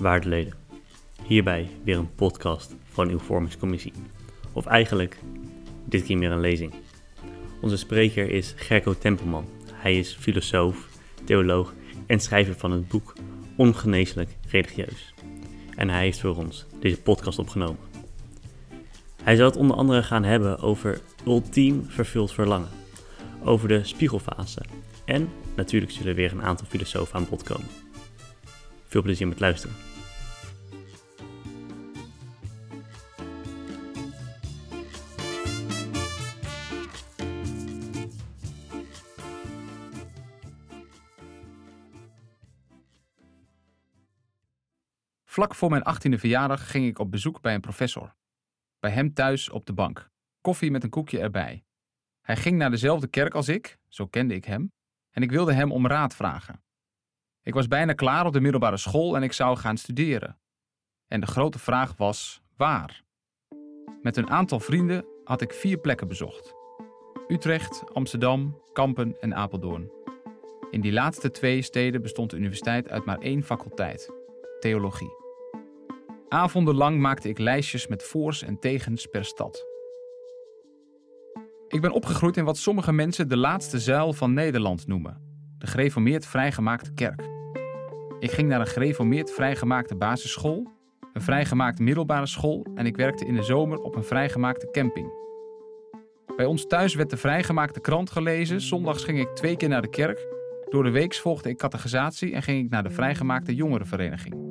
Waardeleden. Hierbij weer een podcast van uw vormingscommissie. Of eigenlijk, dit keer meer een lezing. Onze spreker is Gerco Tempelman. Hij is filosoof, theoloog en schrijver van het boek Ongeneeslijk Religieus. En hij heeft voor ons deze podcast opgenomen. Hij zal het onder andere gaan hebben over ultiem vervuld verlangen, over de spiegelfase en natuurlijk zullen weer een aantal filosofen aan bod komen. Veel plezier met luisteren. Vlak voor mijn 18e verjaardag ging ik op bezoek bij een professor. Bij hem thuis op de bank. Koffie met een koekje erbij. Hij ging naar dezelfde kerk als ik, zo kende ik hem, en ik wilde hem om raad vragen. Ik was bijna klaar op de middelbare school en ik zou gaan studeren. En de grote vraag was: waar? Met een aantal vrienden had ik vier plekken bezocht: Utrecht, Amsterdam, Kampen en Apeldoorn. In die laatste twee steden bestond de universiteit uit maar één faculteit: theologie. Avondenlang maakte ik lijstjes met voors en tegens per stad. Ik ben opgegroeid in wat sommige mensen de laatste zuil van Nederland noemen: de gereformeerd vrijgemaakte kerk. Ik ging naar een gereformeerd vrijgemaakte basisschool, een vrijgemaakte middelbare school en ik werkte in de zomer op een vrijgemaakte camping. Bij ons thuis werd de vrijgemaakte krant gelezen, zondags ging ik twee keer naar de kerk, door de week volgde ik catechisatie en ging ik naar de vrijgemaakte jongerenvereniging.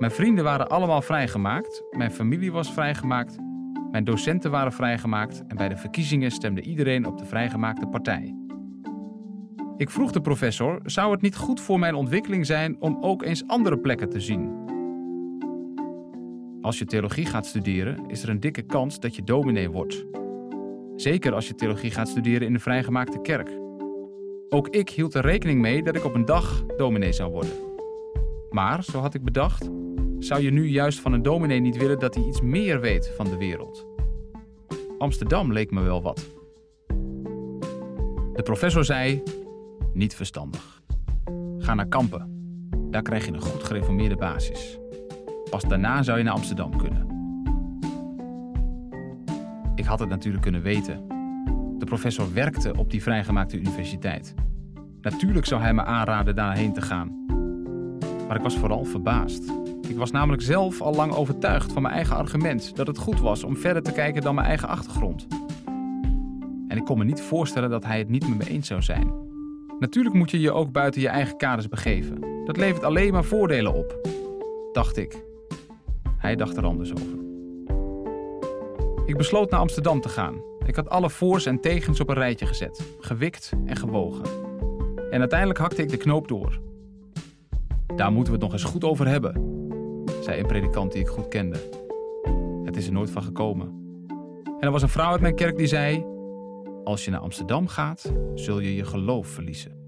Mijn vrienden waren allemaal vrijgemaakt, mijn familie was vrijgemaakt, mijn docenten waren vrijgemaakt en bij de verkiezingen stemde iedereen op de vrijgemaakte partij. Ik vroeg de professor: zou het niet goed voor mijn ontwikkeling zijn om ook eens andere plekken te zien? Als je theologie gaat studeren, is er een dikke kans dat je dominee wordt. Zeker als je theologie gaat studeren in de vrijgemaakte kerk. Ook ik hield er rekening mee dat ik op een dag dominee zou worden. Maar, zo had ik bedacht, zou je nu juist van een dominee niet willen dat hij iets meer weet van de wereld? Amsterdam leek me wel wat. De professor zei: Niet verstandig. Ga naar Kampen. Daar krijg je een goed gereformeerde basis. Pas daarna zou je naar Amsterdam kunnen. Ik had het natuurlijk kunnen weten. De professor werkte op die vrijgemaakte universiteit. Natuurlijk zou hij me aanraden daarheen te gaan. Maar ik was vooral verbaasd. Ik was namelijk zelf al lang overtuigd van mijn eigen argument dat het goed was om verder te kijken dan mijn eigen achtergrond. En ik kon me niet voorstellen dat hij het niet met me eens zou zijn. Natuurlijk moet je je ook buiten je eigen kaders begeven. Dat levert alleen maar voordelen op, dacht ik. Hij dacht er anders over. Ik besloot naar Amsterdam te gaan. Ik had alle voors en tegens op een rijtje gezet, gewikt en gewogen. En uiteindelijk hakte ik de knoop door. Daar moeten we het nog eens goed over hebben, een predikant die ik goed kende. Het is er nooit van gekomen. En er was een vrouw uit mijn kerk die zei: Als je naar Amsterdam gaat, zul je je geloof verliezen.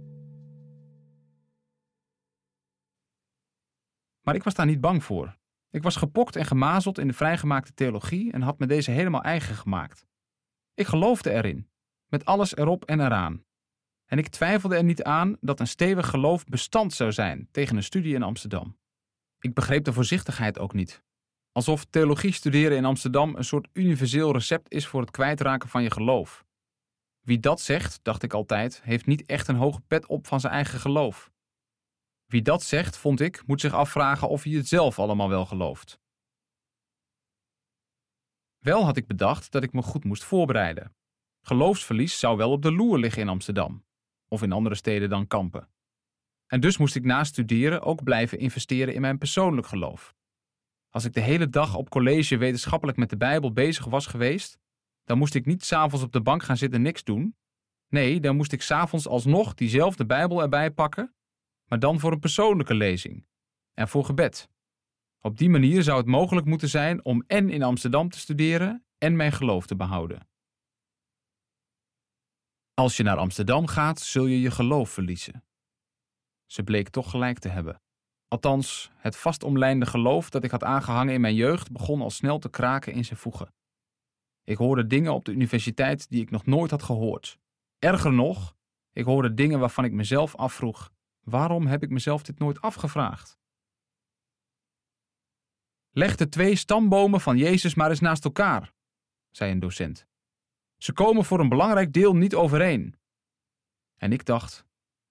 Maar ik was daar niet bang voor. Ik was gepokt en gemazeld in de vrijgemaakte theologie en had me deze helemaal eigen gemaakt. Ik geloofde erin, met alles erop en eraan. En ik twijfelde er niet aan dat een stevig geloof bestand zou zijn tegen een studie in Amsterdam. Ik begreep de voorzichtigheid ook niet. Alsof theologie studeren in Amsterdam een soort universeel recept is voor het kwijtraken van je geloof. Wie dat zegt, dacht ik altijd, heeft niet echt een hoge pet op van zijn eigen geloof. Wie dat zegt, vond ik, moet zich afvragen of hij het zelf allemaal wel gelooft. Wel had ik bedacht dat ik me goed moest voorbereiden. Geloofsverlies zou wel op de loer liggen in Amsterdam, of in andere steden dan Kampen. En dus moest ik na studeren ook blijven investeren in mijn persoonlijk geloof. Als ik de hele dag op college wetenschappelijk met de Bijbel bezig was geweest, dan moest ik niet s'avonds op de bank gaan zitten en niks doen. Nee, dan moest ik s'avonds alsnog diezelfde Bijbel erbij pakken, maar dan voor een persoonlijke lezing en voor gebed. Op die manier zou het mogelijk moeten zijn om en in Amsterdam te studeren en mijn geloof te behouden. Als je naar Amsterdam gaat, zul je je geloof verliezen. Ze bleek toch gelijk te hebben. Althans, het vastomlijnde geloof dat ik had aangehangen in mijn jeugd begon al snel te kraken in zijn voegen. Ik hoorde dingen op de universiteit die ik nog nooit had gehoord. Erger nog, ik hoorde dingen waarvan ik mezelf afvroeg: waarom heb ik mezelf dit nooit afgevraagd? Leg de twee stambomen van Jezus maar eens naast elkaar, zei een docent. Ze komen voor een belangrijk deel niet overeen. En ik dacht,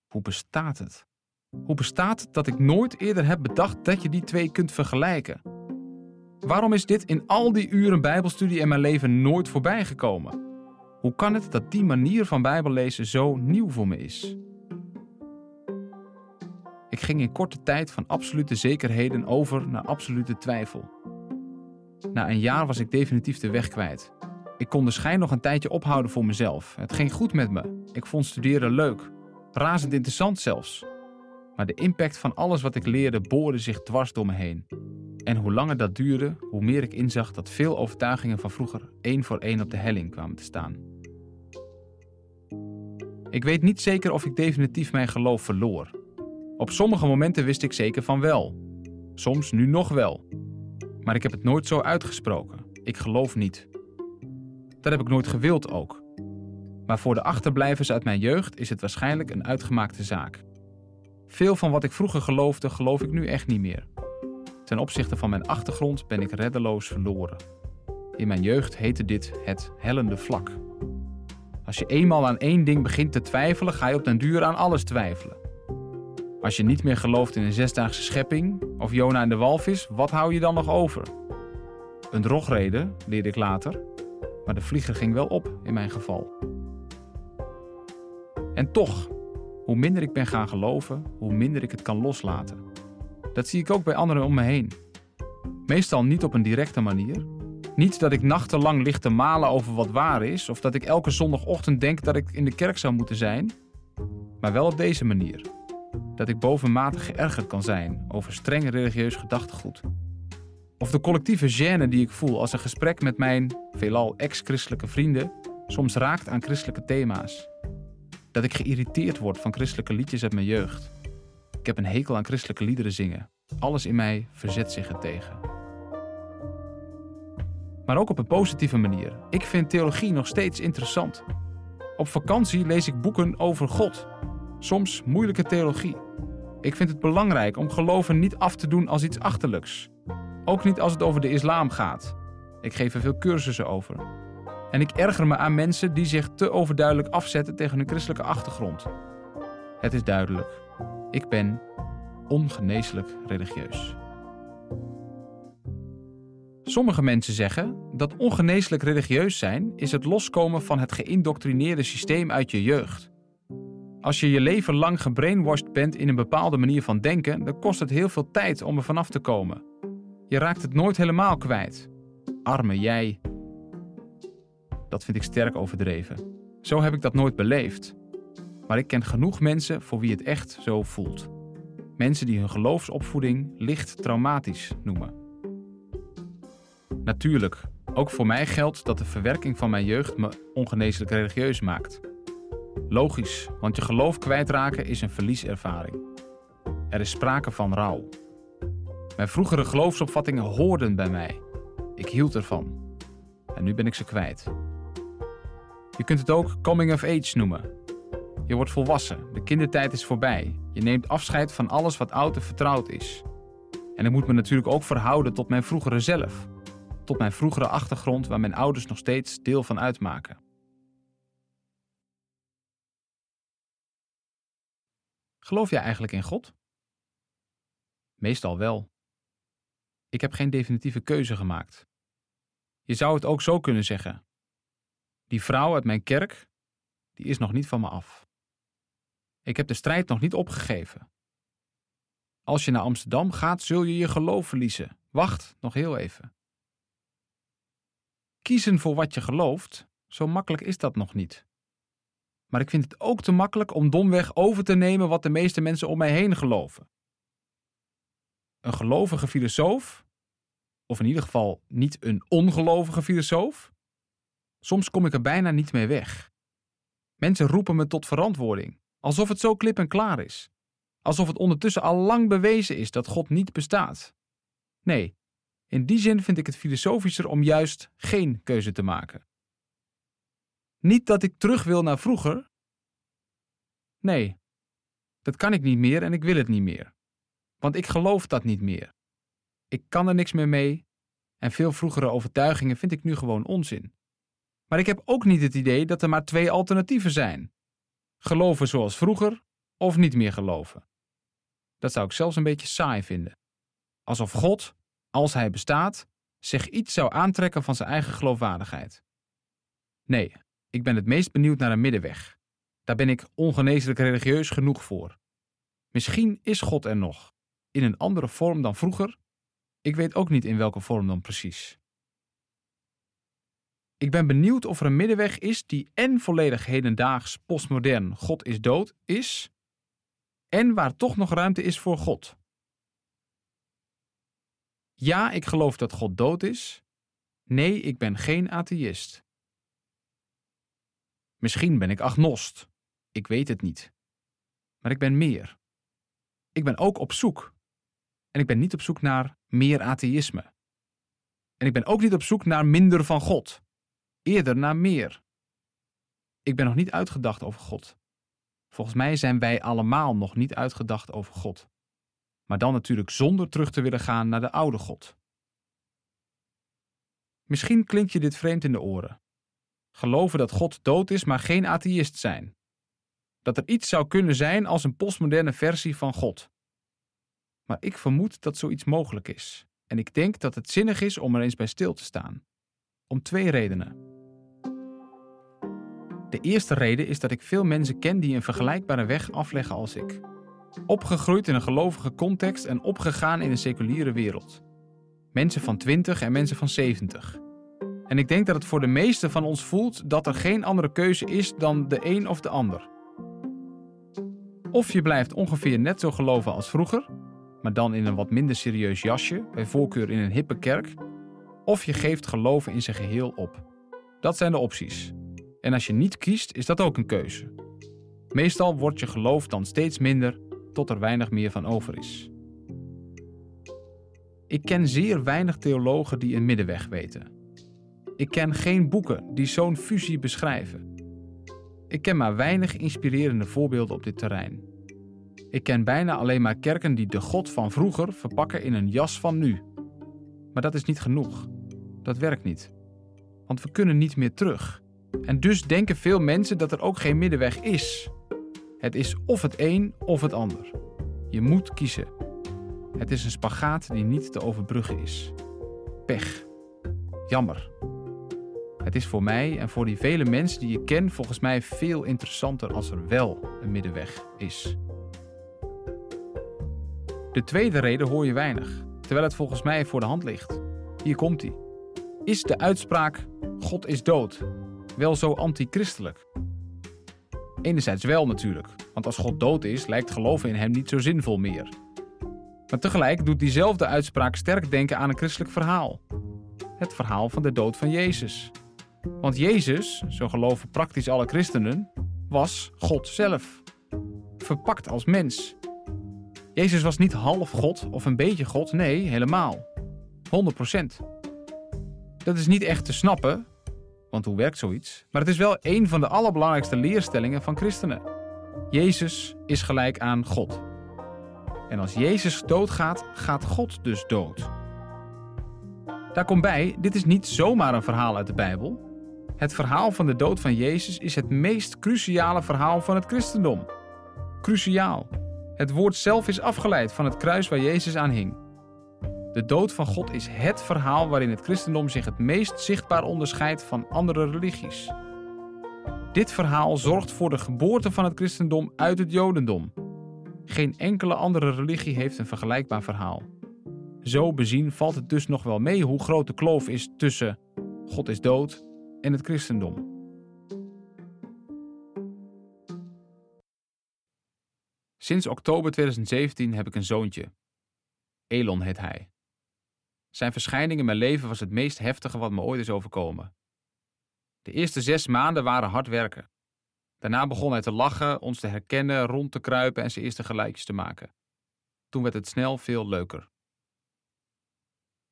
hoe bestaat het? Hoe bestaat het dat ik nooit eerder heb bedacht dat je die twee kunt vergelijken? Waarom is dit in al die uren Bijbelstudie in mijn leven nooit voorbij gekomen? Hoe kan het dat die manier van Bijbellezen zo nieuw voor me is? Ik ging in korte tijd van absolute zekerheden over naar absolute twijfel. Na een jaar was ik definitief de weg kwijt. Ik kon de schijn nog een tijdje ophouden voor mezelf. Het ging goed met me. Ik vond studeren leuk. Razend interessant zelfs. Maar de impact van alles wat ik leerde boorde zich dwars door me heen. En hoe langer dat duurde, hoe meer ik inzag dat veel overtuigingen van vroeger één voor één op de helling kwamen te staan. Ik weet niet zeker of ik definitief mijn geloof verloor. Op sommige momenten wist ik zeker van wel. Soms nu nog wel. Maar ik heb het nooit zo uitgesproken. Ik geloof niet. Dat heb ik nooit gewild ook. Maar voor de achterblijvers uit mijn jeugd is het waarschijnlijk een uitgemaakte zaak. Veel van wat ik vroeger geloofde, geloof ik nu echt niet meer. Ten opzichte van mijn achtergrond ben ik reddeloos verloren. In mijn jeugd heette dit het hellende vlak. Als je eenmaal aan één ding begint te twijfelen, ga je op den duur aan alles twijfelen. Als je niet meer gelooft in een zesdaagse schepping of Jona en de walvis, wat hou je dan nog over? Een drogreden, leerde ik later, maar de vlieger ging wel op in mijn geval. En toch, hoe minder ik ben gaan geloven, hoe minder ik het kan loslaten. Dat zie ik ook bij anderen om me heen. Meestal niet op een directe manier. Niet dat ik nachtenlang lig te malen over wat waar is, of dat ik elke zondagochtend denk dat ik in de kerk zou moeten zijn, maar wel op deze manier. Dat ik bovenmatig geërgerd kan zijn over streng religieus gedachtegoed. Of de collectieve gêne die ik voel als een gesprek met mijn, veelal ex-christelijke vrienden, soms raakt aan christelijke thema's. Dat ik geïrriteerd word van christelijke liedjes uit mijn jeugd. Ik heb een hekel aan christelijke liederen zingen. Alles in mij verzet zich ertegen. Maar ook op een positieve manier. Ik vind theologie nog steeds interessant. Op vakantie lees ik boeken over God. Soms moeilijke theologie. Ik vind het belangrijk om geloven niet af te doen als iets achterlijks. Ook niet als het over de islam gaat. Ik geef er veel cursussen over. En ik erger me aan mensen die zich te overduidelijk afzetten tegen hun christelijke achtergrond. Het is duidelijk. Ik ben ongeneeslijk religieus. Sommige mensen zeggen dat ongeneeslijk religieus zijn is het loskomen van het geïndoctrineerde systeem uit je jeugd. Als je je leven lang gebrainwashed bent in een bepaalde manier van denken, dan kost het heel veel tijd om er vanaf te komen. Je raakt het nooit helemaal kwijt. Arme jij. Dat vind ik sterk overdreven. Zo heb ik dat nooit beleefd. Maar ik ken genoeg mensen voor wie het echt zo voelt. Mensen die hun geloofsopvoeding licht traumatisch noemen. Natuurlijk, ook voor mij geldt dat de verwerking van mijn jeugd me ongeneeslijk religieus maakt. Logisch, want je geloof kwijtraken is een verlieservaring. Er is sprake van rouw. Mijn vroegere geloofsopvattingen hoorden bij mij. Ik hield ervan. En nu ben ik ze kwijt. Je kunt het ook coming of age noemen. Je wordt volwassen, de kindertijd is voorbij. Je neemt afscheid van alles wat oud en vertrouwd is. En ik moet me natuurlijk ook verhouden tot mijn vroegere zelf. Tot mijn vroegere achtergrond waar mijn ouders nog steeds deel van uitmaken. Geloof jij eigenlijk in God? Meestal wel. Ik heb geen definitieve keuze gemaakt. Je zou het ook zo kunnen zeggen. Die vrouw uit mijn kerk, die is nog niet van me af. Ik heb de strijd nog niet opgegeven. Als je naar Amsterdam gaat, zul je je geloof verliezen. Wacht nog heel even. Kiezen voor wat je gelooft, zo makkelijk is dat nog niet. Maar ik vind het ook te makkelijk om domweg over te nemen wat de meeste mensen om mij heen geloven. Een gelovige filosoof, of in ieder geval niet een ongelovige filosoof, soms kom ik er bijna niet mee weg. Mensen roepen me tot verantwoording, alsof het zo klip en klaar is. Alsof het ondertussen al lang bewezen is dat God niet bestaat. Nee, in die zin vind ik het filosofischer om juist geen keuze te maken. Niet dat ik terug wil naar vroeger. Nee, dat kan ik niet meer en ik wil het niet meer. Want ik geloof dat niet meer. Ik kan er niks meer mee en veel vroegere overtuigingen vind ik nu gewoon onzin. Maar ik heb ook niet het idee dat er maar twee alternatieven zijn: geloven zoals vroeger of niet meer geloven. Dat zou ik zelfs een beetje saai vinden. Alsof God, als hij bestaat, zich iets zou aantrekken van zijn eigen geloofwaardigheid. Nee, ik ben het meest benieuwd naar een middenweg. Daar ben ik ongeneeslijk religieus genoeg voor. Misschien is God er nog, in een andere vorm dan vroeger. Ik weet ook niet in welke vorm dan precies. Ik ben benieuwd of er een middenweg is die en volledig hedendaags, postmodern, God is dood is, en waar toch nog ruimte is voor God. Ja, ik geloof dat God dood is. Nee, ik ben geen atheïst. Misschien ben ik agnost. Ik weet het niet. Maar ik ben meer. Ik ben ook op zoek. En ik ben niet op zoek naar meer atheïsme. En ik ben ook niet op zoek naar minder van God. Eerder naar meer. Ik ben nog niet uitgedacht over God. Volgens mij zijn wij allemaal nog niet uitgedacht over God. Maar dan natuurlijk zonder terug te willen gaan naar de oude God. Misschien klinkt je dit vreemd in de oren. Geloven dat God dood is, maar geen atheïst zijn. Dat er iets zou kunnen zijn als een postmoderne versie van God. Maar ik vermoed dat zoiets mogelijk is. En ik denk dat het zinnig is om er eens bij stil te staan. Om twee redenen. De eerste reden is dat ik veel mensen ken die een vergelijkbare weg afleggen als ik. Opgegroeid in een gelovige context en opgegaan in een seculiere wereld. Mensen van 20 en mensen van 70. En ik denk dat het voor de meesten van ons voelt dat er geen andere keuze is dan de een of de ander. Of je blijft ongeveer net zo geloven als vroeger, maar dan in een wat minder serieus jasje, bij voorkeur in een hippe kerk. Of je geeft geloven in zijn geheel op. Dat zijn de opties. En als je niet kiest, is dat ook een keuze. Meestal wordt je geloof dan steeds minder tot er weinig meer van over is. Ik ken zeer weinig theologen die een middenweg weten. Ik ken geen boeken die zo'n fusie beschrijven. Ik ken maar weinig inspirerende voorbeelden op dit terrein. Ik ken bijna alleen maar kerken die de God van vroeger verpakken in een jas van nu. Maar dat is niet genoeg. Dat werkt niet. Want we kunnen niet meer terug. En dus denken veel mensen dat er ook geen middenweg is. Het is of het een of het ander. Je moet kiezen. Het is een spagaat die niet te overbruggen is. Pech. Jammer. Het is voor mij en voor die vele mensen die je ken volgens mij veel interessanter als er wel een middenweg is. De tweede reden hoor je weinig, terwijl het volgens mij voor de hand ligt. Hier komt hij. Is de uitspraak God is dood wel zo antichristelijk? Enerzijds wel natuurlijk, want als God dood is, lijkt geloven in hem niet zo zinvol meer. Maar tegelijk doet diezelfde uitspraak sterk denken aan een christelijk verhaal. Het verhaal van de dood van Jezus. Want Jezus, zo geloven praktisch alle christenen, was God zelf. Verpakt als mens. Jezus was niet half God of een beetje God, nee, helemaal. 100%. Dat is niet echt te snappen, want hoe werkt zoiets? Maar het is wel een van de allerbelangrijkste leerstellingen van christenen. Jezus is gelijk aan God. En als Jezus doodgaat, gaat God dus dood. Daar komt bij, dit is niet zomaar een verhaal uit de Bijbel. Het verhaal van de dood van Jezus is het meest cruciale verhaal van het christendom. Cruciaal. Het woord zelf is afgeleid van het kruis waar Jezus aan hing. De dood van God is het verhaal waarin het christendom zich het meest zichtbaar onderscheidt van andere religies. Dit verhaal zorgt voor de geboorte van het christendom uit het jodendom. Geen enkele andere religie heeft een vergelijkbaar verhaal. Zo bezien valt het dus nog wel mee hoe groot de kloof is tussen God is dood en het christendom. Sinds oktober 2017 heb ik een zoontje. Elon heet hij. Zijn verschijning in mijn leven was het meest heftige wat me ooit is overkomen. De eerste zes maanden waren hard werken. Daarna begon hij te lachen, ons te herkennen, rond te kruipen en zijn eerste gelijkjes te maken. Toen werd het snel veel leuker.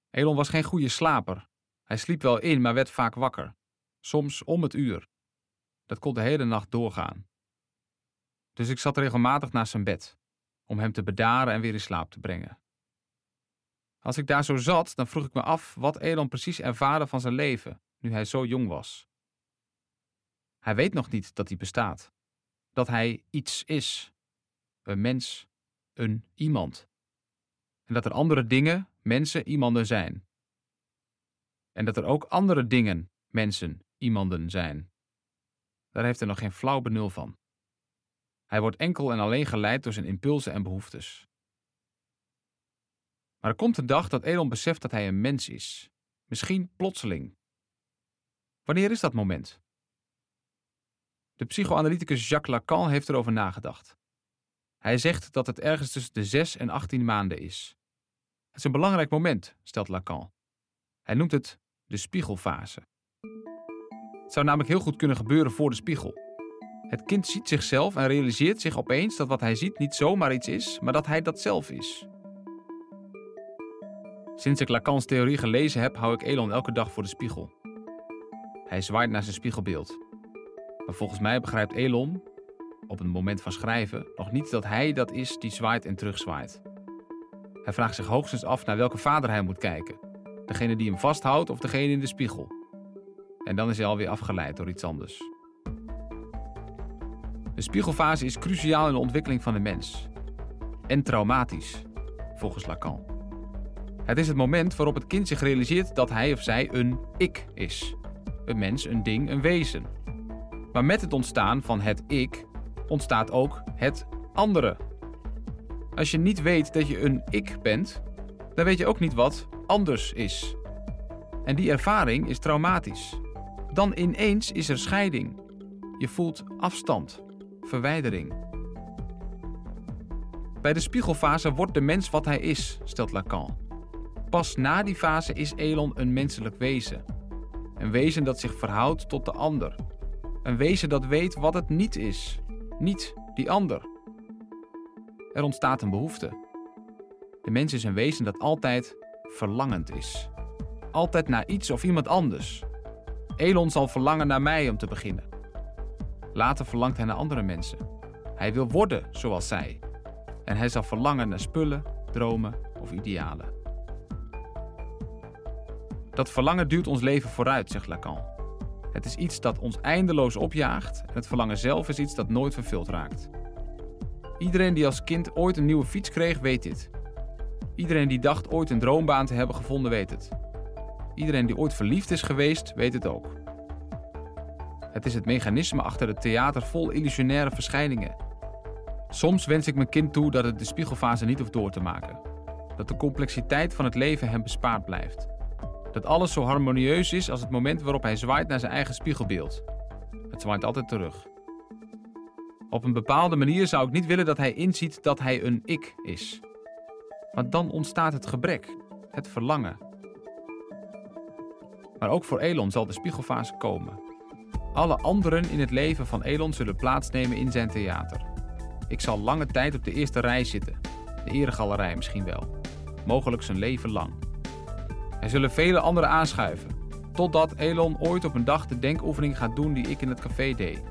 Elon was geen goede slaper. Hij sliep wel in, maar werd vaak wakker. Soms om het uur. Dat kon de hele nacht doorgaan. Dus ik zat regelmatig naast zijn bed, om hem te bedaren en weer in slaap te brengen. Als ik daar zo zat, dan vroeg ik me af wat Elon precies ervaren van zijn leven, nu hij zo jong was. Hij weet nog niet dat hij bestaat. Dat hij iets is. Een mens, een iemand. En dat er andere dingen, mensen, iemanden zijn. En dat er ook andere dingen, mensen, iemanden zijn. Daar heeft hij nog geen flauw benul van. Hij wordt enkel en alleen geleid door zijn impulsen en behoeftes. Maar er komt een dag dat Elon beseft dat hij een mens is. Misschien plotseling. Wanneer is dat moment? De psychoanalyticus Jacques Lacan heeft erover nagedacht. Hij zegt dat het ergens tussen de 6 en 18 maanden is. Het is een belangrijk moment, stelt Lacan. Hij noemt het de spiegelfase. Het zou namelijk heel goed kunnen gebeuren voor de spiegel. Het kind ziet zichzelf en realiseert zich opeens dat wat hij ziet niet zomaar iets is, maar dat hij dat zelf is. Sinds ik Lacans theorie gelezen heb, hou ik Elon elke dag voor de spiegel. Hij zwaait naar zijn spiegelbeeld. Maar volgens mij begrijpt Elon, op een moment van schrijven, nog niet dat hij dat is die zwaait en terugzwaait. Hij vraagt zich hoogstens af naar welke vader hij moet kijken: degene die hem vasthoudt of degene in de spiegel. En dan is hij alweer afgeleid door iets anders. De spiegelfase is cruciaal in de ontwikkeling van de mens. En traumatisch, volgens Lacan. Het is het moment waarop het kind zich realiseert dat hij of zij een ik is. Een mens, een ding, een wezen. Maar met het ontstaan van het ik ontstaat ook het andere. Als je niet weet dat je een ik bent, dan weet je ook niet wat anders is. En die ervaring is traumatisch. Dan ineens is er scheiding. Je voelt afstand, verwijdering. Bij de spiegelfase wordt de mens wat hij is, stelt Lacan. Pas na die fase is Elon een menselijk wezen. Een wezen dat zich verhoudt tot de ander. Een wezen dat weet wat het niet is, niet die ander. Er ontstaat een behoefte. De mens is een wezen dat altijd verlangend is. Altijd naar iets of iemand anders. Elon zal verlangen naar mij om te beginnen. Later verlangt hij naar andere mensen. Hij wil worden zoals zij. En hij zal verlangen naar spullen, dromen of idealen. Dat verlangen duwt ons leven vooruit, zegt Lacan. Het is iets dat ons eindeloos opjaagt en het verlangen zelf is iets dat nooit vervuld raakt. Iedereen die als kind ooit een nieuwe fiets kreeg, weet dit. Iedereen die dacht ooit een droombaan te hebben gevonden, weet het. Iedereen die ooit verliefd is geweest, weet het ook. Het is het mechanisme achter het theater vol illusionaire verschijningen. Soms wens ik mijn kind toe dat het de spiegelfase niet hoeft door te maken. Dat de complexiteit van het leven hem bespaard blijft. Dat alles zo harmonieus is als het moment waarop hij zwaait naar zijn eigen spiegelbeeld. Het zwaait altijd terug. Op een bepaalde manier zou ik niet willen dat hij inziet dat hij een ik is. Want dan ontstaat het gebrek, het verlangen. Maar ook voor Elon zal de spiegelfase komen. Alle anderen in het leven van Elon zullen plaatsnemen in zijn theater. Ik zal lange tijd op de eerste rij zitten, de eregalerij misschien wel, mogelijk zijn leven lang. Er zullen vele anderen aanschuiven, totdat Elon ooit op een dag de denkoefening gaat doen die ik in het café deed.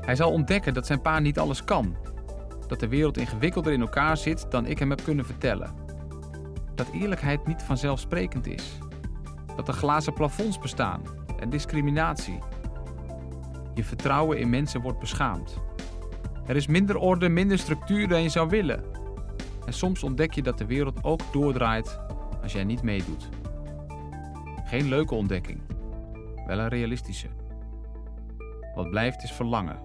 Hij zal ontdekken dat zijn pa niet alles kan, dat de wereld ingewikkelder in elkaar zit dan ik hem heb kunnen vertellen. Dat eerlijkheid niet vanzelfsprekend is, dat er glazen plafonds bestaan en discriminatie. Je vertrouwen in mensen wordt beschaamd. Er is minder orde, minder structuur dan je zou willen. En soms ontdek je dat de wereld ook doordraait als jij niet meedoet. Geen leuke ontdekking, wel een realistische. Wat blijft is verlangen.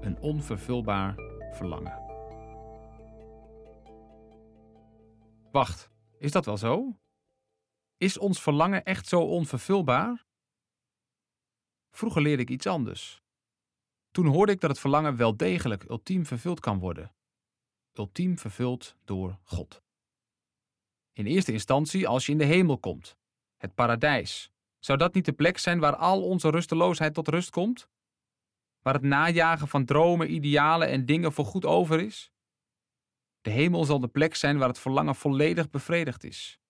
Een onvervulbaar verlangen. Wacht, is dat wel zo? Is ons verlangen echt zo onvervulbaar? Vroeger leerde ik iets anders. Toen hoorde ik dat het verlangen wel degelijk ultiem vervuld kan worden. Ultiem vervuld door God. In eerste instantie als je in de hemel komt, het paradijs. Zou dat niet de plek zijn waar al onze rusteloosheid tot rust komt? Waar het najagen van dromen, idealen en dingen voor goed over is? De hemel zal de plek zijn waar het verlangen volledig bevredigd is.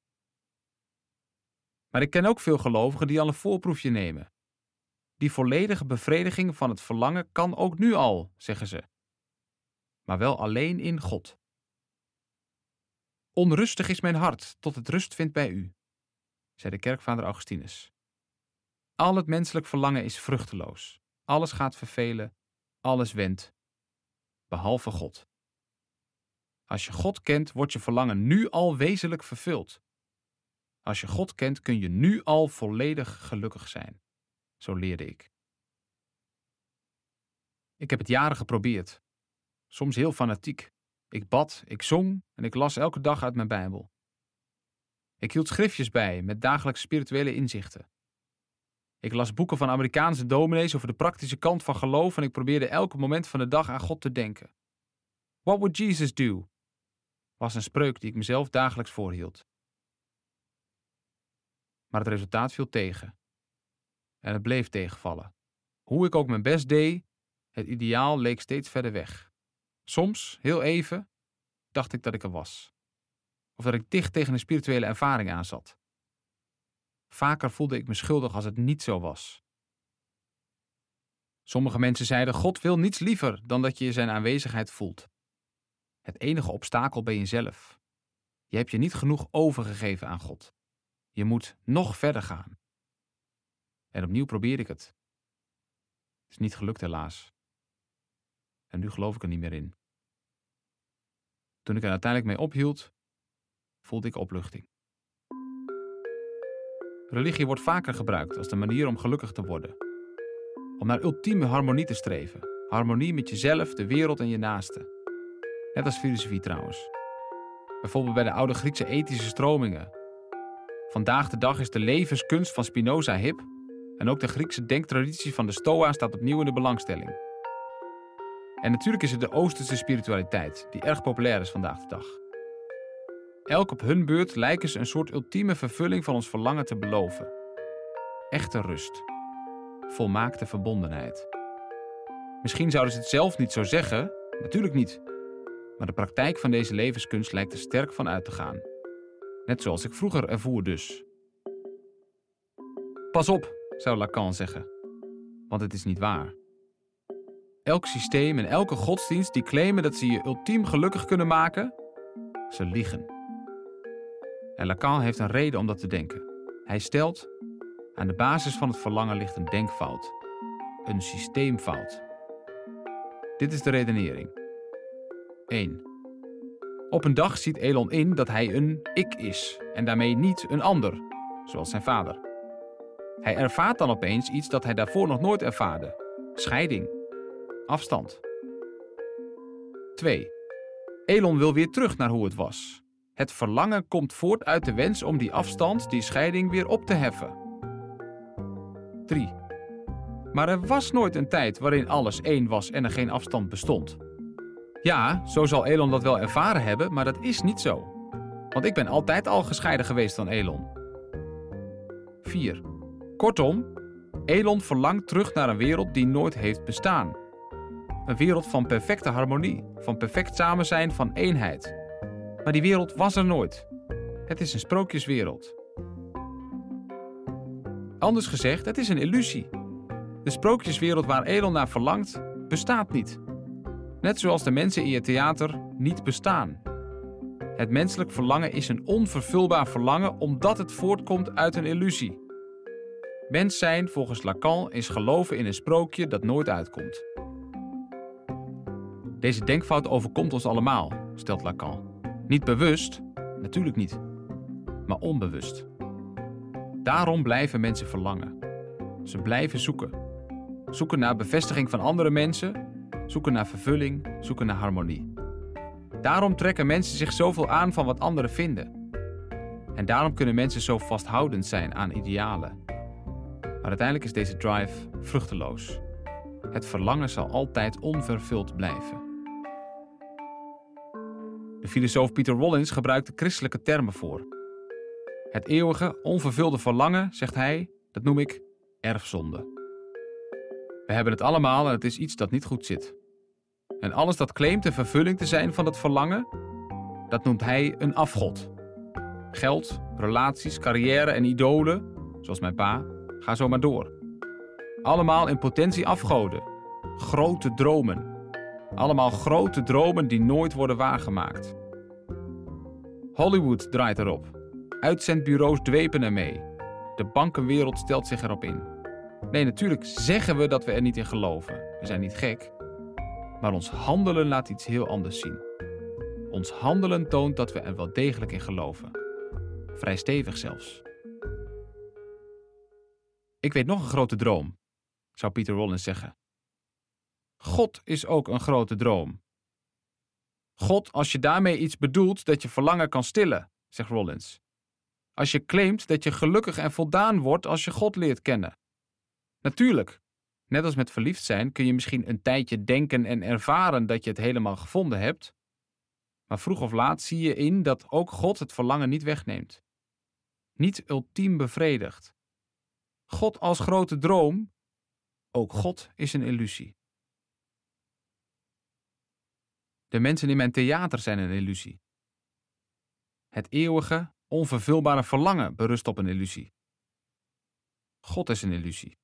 Maar ik ken ook veel gelovigen die al een voorproefje nemen. Die volledige bevrediging van het verlangen kan ook nu al, zeggen ze. Maar wel alleen in God. Onrustig is mijn hart tot het rust vindt bij u, zei de kerkvader Augustinus. Al het menselijk verlangen is vruchteloos. Alles gaat vervelen, alles wendt, behalve God. Als je God kent, wordt je verlangen nu al wezenlijk vervuld. Als je God kent, kun je nu al volledig gelukkig zijn. Zo leerde ik. Ik heb het jaren geprobeerd. Soms heel fanatiek. Ik bad, ik zong en ik las elke dag uit mijn Bijbel. Ik hield schriftjes bij met dagelijkse spirituele inzichten. Ik las boeken van Amerikaanse dominees over de praktische kant van geloof en ik probeerde elke moment van de dag aan God te denken. What would Jesus do? was een spreuk die ik mezelf dagelijks voorhield. Maar het resultaat viel tegen. En het bleef tegenvallen. Hoe ik ook mijn best deed, het ideaal leek steeds verder weg. Soms, heel even, dacht ik dat ik er was. Of dat ik dicht tegen een spirituele ervaring aan zat. Vaker voelde ik me schuldig als het niet zo was. Sommige mensen zeiden: God wil niets liever dan dat je zijn aanwezigheid voelt. Het enige obstakel ben jezelf. Je hebt je niet genoeg overgegeven aan God. Je moet nog verder gaan. En opnieuw probeer ik het. Het is niet gelukt, helaas. En nu geloof ik er niet meer in. Toen ik er uiteindelijk mee ophield, voelde ik opluchting. Religie wordt vaker gebruikt als de manier om gelukkig te worden. Om naar ultieme harmonie te streven. Harmonie met jezelf, de wereld en je naasten. Net als filosofie trouwens. Bijvoorbeeld bij de oude Griekse ethische stromingen. Vandaag de dag is de levenskunst van Spinoza hip en ook de Griekse denktraditie van de Stoa staat opnieuw in de belangstelling. En natuurlijk is het de Oosterse spiritualiteit, die erg populair is vandaag de dag. Elk op hun beurt lijken ze een soort ultieme vervulling van ons verlangen te beloven. Echte rust. Volmaakte verbondenheid. Misschien zouden ze het zelf niet zo zeggen, natuurlijk niet. Maar de praktijk van deze levenskunst lijkt er sterk van uit te gaan. Net zoals ik vroeger ervoer dus. Pas op, zou Lacan zeggen, want het is niet waar. Elk systeem en elke godsdienst die claimen dat ze je ultiem gelukkig kunnen maken, ze liegen. En Lacan heeft een reden om dat te denken. Hij stelt: aan de basis van het verlangen ligt een denkfout, een systeemfout. Dit is de redenering. 1. Op een dag ziet Elon in dat hij een ik is en daarmee niet een ander, zoals zijn vader. Hij ervaart dan opeens iets dat hij daarvoor nog nooit ervaarde: scheiding, afstand. 2. Elon wil weer terug naar hoe het was. Het verlangen komt voort uit de wens om die afstand, die scheiding, weer op te heffen. 3. Maar er was nooit een tijd waarin alles één was en er geen afstand bestond. Ja, zo zal Elon dat wel ervaren hebben, maar dat is niet zo. Want ik ben altijd al gescheiden geweest van Elon. 4. Kortom, Elon verlangt terug naar een wereld die nooit heeft bestaan. Een wereld van perfecte harmonie, van perfect samen zijn, van eenheid. Maar die wereld was er nooit. Het is een sprookjeswereld. Anders gezegd, het is een illusie. De sprookjeswereld waar Elon naar verlangt, bestaat niet. Net zoals de mensen in je theater niet bestaan. Het menselijk verlangen is een onvervulbaar verlangen omdat het voortkomt uit een illusie. Mens zijn, volgens Lacan, is geloven in een sprookje dat nooit uitkomt. Deze denkfout overkomt ons allemaal, stelt Lacan. Niet bewust, natuurlijk niet, maar onbewust. Daarom blijven mensen verlangen. Ze blijven zoeken. Zoeken naar bevestiging van andere mensen zoeken naar vervulling, zoeken naar harmonie. Daarom trekken mensen zich zoveel aan van wat anderen vinden. En daarom kunnen mensen zo vasthoudend zijn aan idealen. Maar uiteindelijk is deze drive vruchteloos. Het verlangen zal altijd onvervuld blijven. De filosoof Peter Rollins gebruikt christelijke termen voor. Het eeuwige, onvervulde verlangen, zegt hij, dat noem ik erfzonde. We hebben het allemaal en het is iets dat niet goed zit. En alles dat claimt de vervulling te zijn van dat verlangen, dat noemt hij een afgod. Geld, relaties, carrière en idolen, zoals mijn pa, ga zo maar door. Allemaal in potentie afgoden. Grote dromen. Allemaal grote dromen die nooit worden waargemaakt. Hollywood draait erop. Uitzendbureaus dwepen ermee. De bankenwereld stelt zich erop in. Nee, natuurlijk zeggen we dat we er niet in geloven. We zijn niet gek. Maar ons handelen laat iets heel anders zien. Ons handelen toont dat we er wel degelijk in geloven. Vrij stevig zelfs. Ik weet nog een grote droom, zou Peter Rollins zeggen. God is ook een grote droom. God, als je daarmee iets bedoelt dat je verlangen kan stillen, zegt Rollins. Als je claimt dat je gelukkig en voldaan wordt als je God leert kennen. Natuurlijk, net als met verliefd zijn kun je misschien een tijdje denken en ervaren dat je het helemaal gevonden hebt. Maar vroeg of laat zie je in dat ook God het verlangen niet wegneemt. Niet ultiem bevredigt. God als grote droom, ook God is een illusie. De mensen in mijn theater zijn een illusie. Het eeuwige, onvervulbare verlangen berust op een illusie. God is een illusie.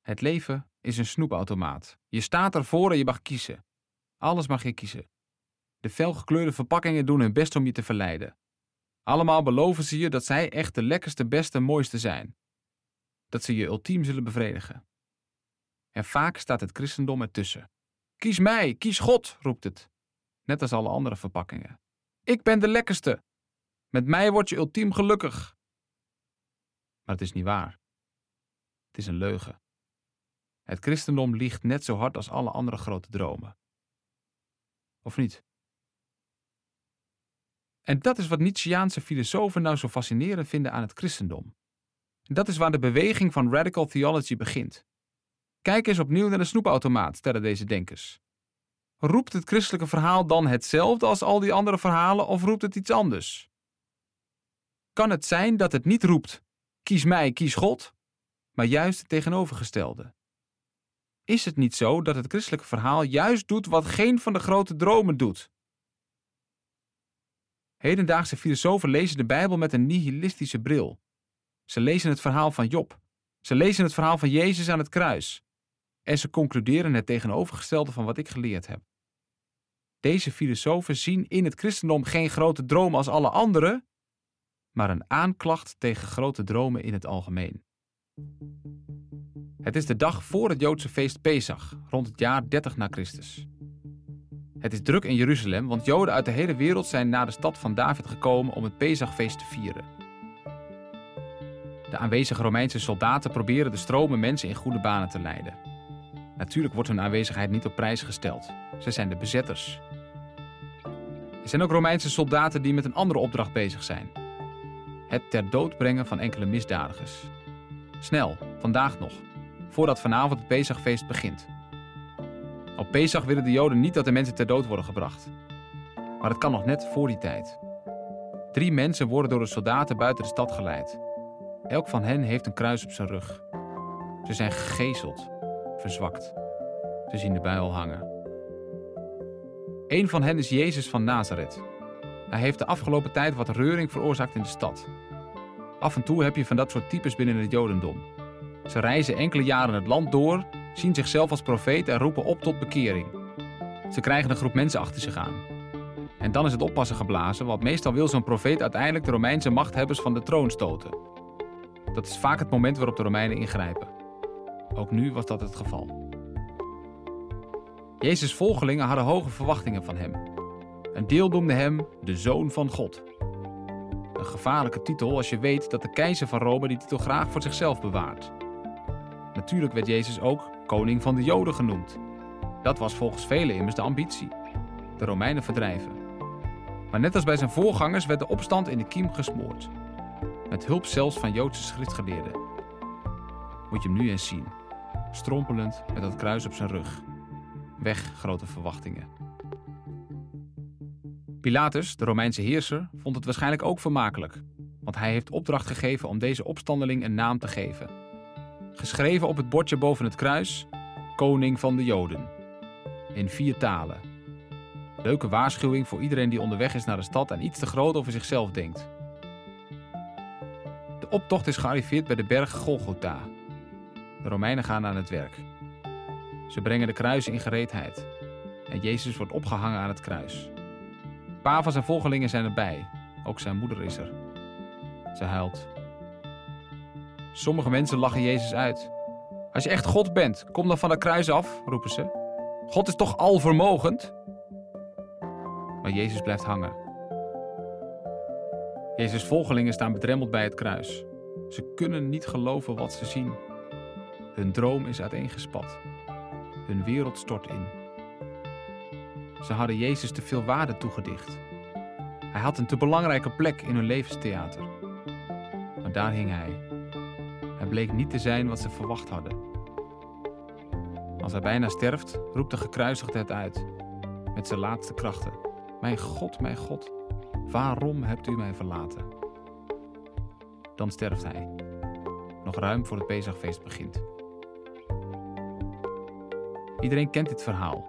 Het leven is een snoepautomaat. Je staat ervoor en je mag kiezen. Alles mag je kiezen. De felgekleurde verpakkingen doen hun best om je te verleiden. Allemaal beloven ze je dat zij echt de lekkerste, beste, mooiste zijn. Dat ze je ultiem zullen bevredigen. En vaak staat het christendom ertussen. Kies mij, kies God, roept het. Net als alle andere verpakkingen. Ik ben de lekkerste. Met mij word je ultiem gelukkig. Maar het is niet waar. Het is een leugen. Het christendom liegt net zo hard als alle andere grote dromen. Of niet? En dat is wat Nietzscheaanse filosofen nou zo fascinerend vinden aan het christendom. Dat is waar de beweging van radical theology begint. Kijk eens opnieuw naar de snoepautomaat, stellen deze denkers. Roept het christelijke verhaal dan hetzelfde als al die andere verhalen of roept het iets anders? Kan het zijn dat het niet roept: kies mij, kies God, maar juist het tegenovergestelde? Is het niet zo dat het christelijke verhaal juist doet wat geen van de grote dromen doet? Hedendaagse filosofen lezen de Bijbel met een nihilistische bril. Ze lezen het verhaal van Job. Ze lezen het verhaal van Jezus aan het kruis. En ze concluderen het tegenovergestelde van wat ik geleerd heb. Deze filosofen zien in het christendom geen grote droom als alle anderen, maar een aanklacht tegen grote dromen in het algemeen. Het is de dag voor het Joodse feest Pesach, rond het jaar 30 na Christus. Het is druk in Jeruzalem, want Joden uit de hele wereld zijn naar de stad van David gekomen om het Pesachfeest te vieren. De aanwezige Romeinse soldaten proberen de stromen mensen in goede banen te leiden. Natuurlijk wordt hun aanwezigheid niet op prijs gesteld. Ze zijn de bezetters. Er zijn ook Romeinse soldaten die met een andere opdracht bezig zijn: het ter dood brengen van enkele misdadigers. Snel, vandaag nog, voordat vanavond het Pesachfeest begint. Op Pesach willen de Joden niet dat de mensen ter dood worden gebracht. Maar het kan nog net voor die tijd. Drie mensen worden door de soldaten buiten de stad geleid. Elk van hen heeft een kruis op zijn rug. Ze zijn gegezeld, verzwakt. Ze zien de bijl hangen. Een van hen is Jezus van Nazareth. Hij heeft de afgelopen tijd wat reuring veroorzaakt in de stad. Af en toe heb je van dat soort types binnen het Jodendom. Ze reizen enkele jaren het land door zien zichzelf als profeet en roepen op tot bekering. Ze krijgen een groep mensen achter zich aan. En dan is het oppassen geblazen, want meestal wil zo'n profeet uiteindelijk de Romeinse machthebbers van de troon stoten. Dat is vaak het moment waarop de Romeinen ingrijpen. Ook nu was dat het geval. Jezus' volgelingen hadden hoge verwachtingen van hem. Een deel noemde hem de Zoon van God. Een gevaarlijke titel als je weet dat de keizer van Rome die titel graag voor zichzelf bewaart. Natuurlijk werd Jezus ook koning van de Joden genoemd. Dat was volgens velen immers de ambitie: de Romeinen verdrijven. Maar net als bij zijn voorgangers werd de opstand in de kiem gesmoord. Met hulp zelfs van Joodse schriftgeleerden. Moet je hem nu eens zien, strompelend met dat kruis op zijn rug. Weg grote verwachtingen. Pilatus, de Romeinse heerser, vond het waarschijnlijk ook vermakelijk, want hij heeft opdracht gegeven om deze opstandeling een naam te geven. Geschreven op het bordje boven het kruis: Koning van de Joden. In vier talen. Leuke waarschuwing voor iedereen die onderweg is naar de stad en iets te groot over zichzelf denkt. De optocht is gearriveerd bij de berg Golgotha. De Romeinen gaan aan het werk. Ze brengen de kruisen in gereedheid. En Jezus wordt opgehangen aan het kruis. paar van zijn volgelingen zijn erbij. Ook zijn moeder is er. Ze huilt. Sommige mensen lachen Jezus uit. Als je echt God bent, kom dan van het kruis af, roepen ze. God is toch alvermogend? Maar Jezus blijft hangen. Jezus' volgelingen staan bedremmeld bij het kruis. Ze kunnen niet geloven wat ze zien. Hun droom is uiteengespat. Hun wereld stort in. Ze hadden Jezus te veel waarde toegedicht. Hij had een te belangrijke plek in hun levenstheater. Maar daar hing hij. Hij bleek niet te zijn wat ze verwacht hadden. Als hij bijna sterft, roept de gekruisigde het uit, met zijn laatste krachten. Mijn God, mijn God, waarom hebt u mij verlaten? Dan sterft hij, nog ruim voor het Pesachfeest begint. Iedereen kent dit verhaal.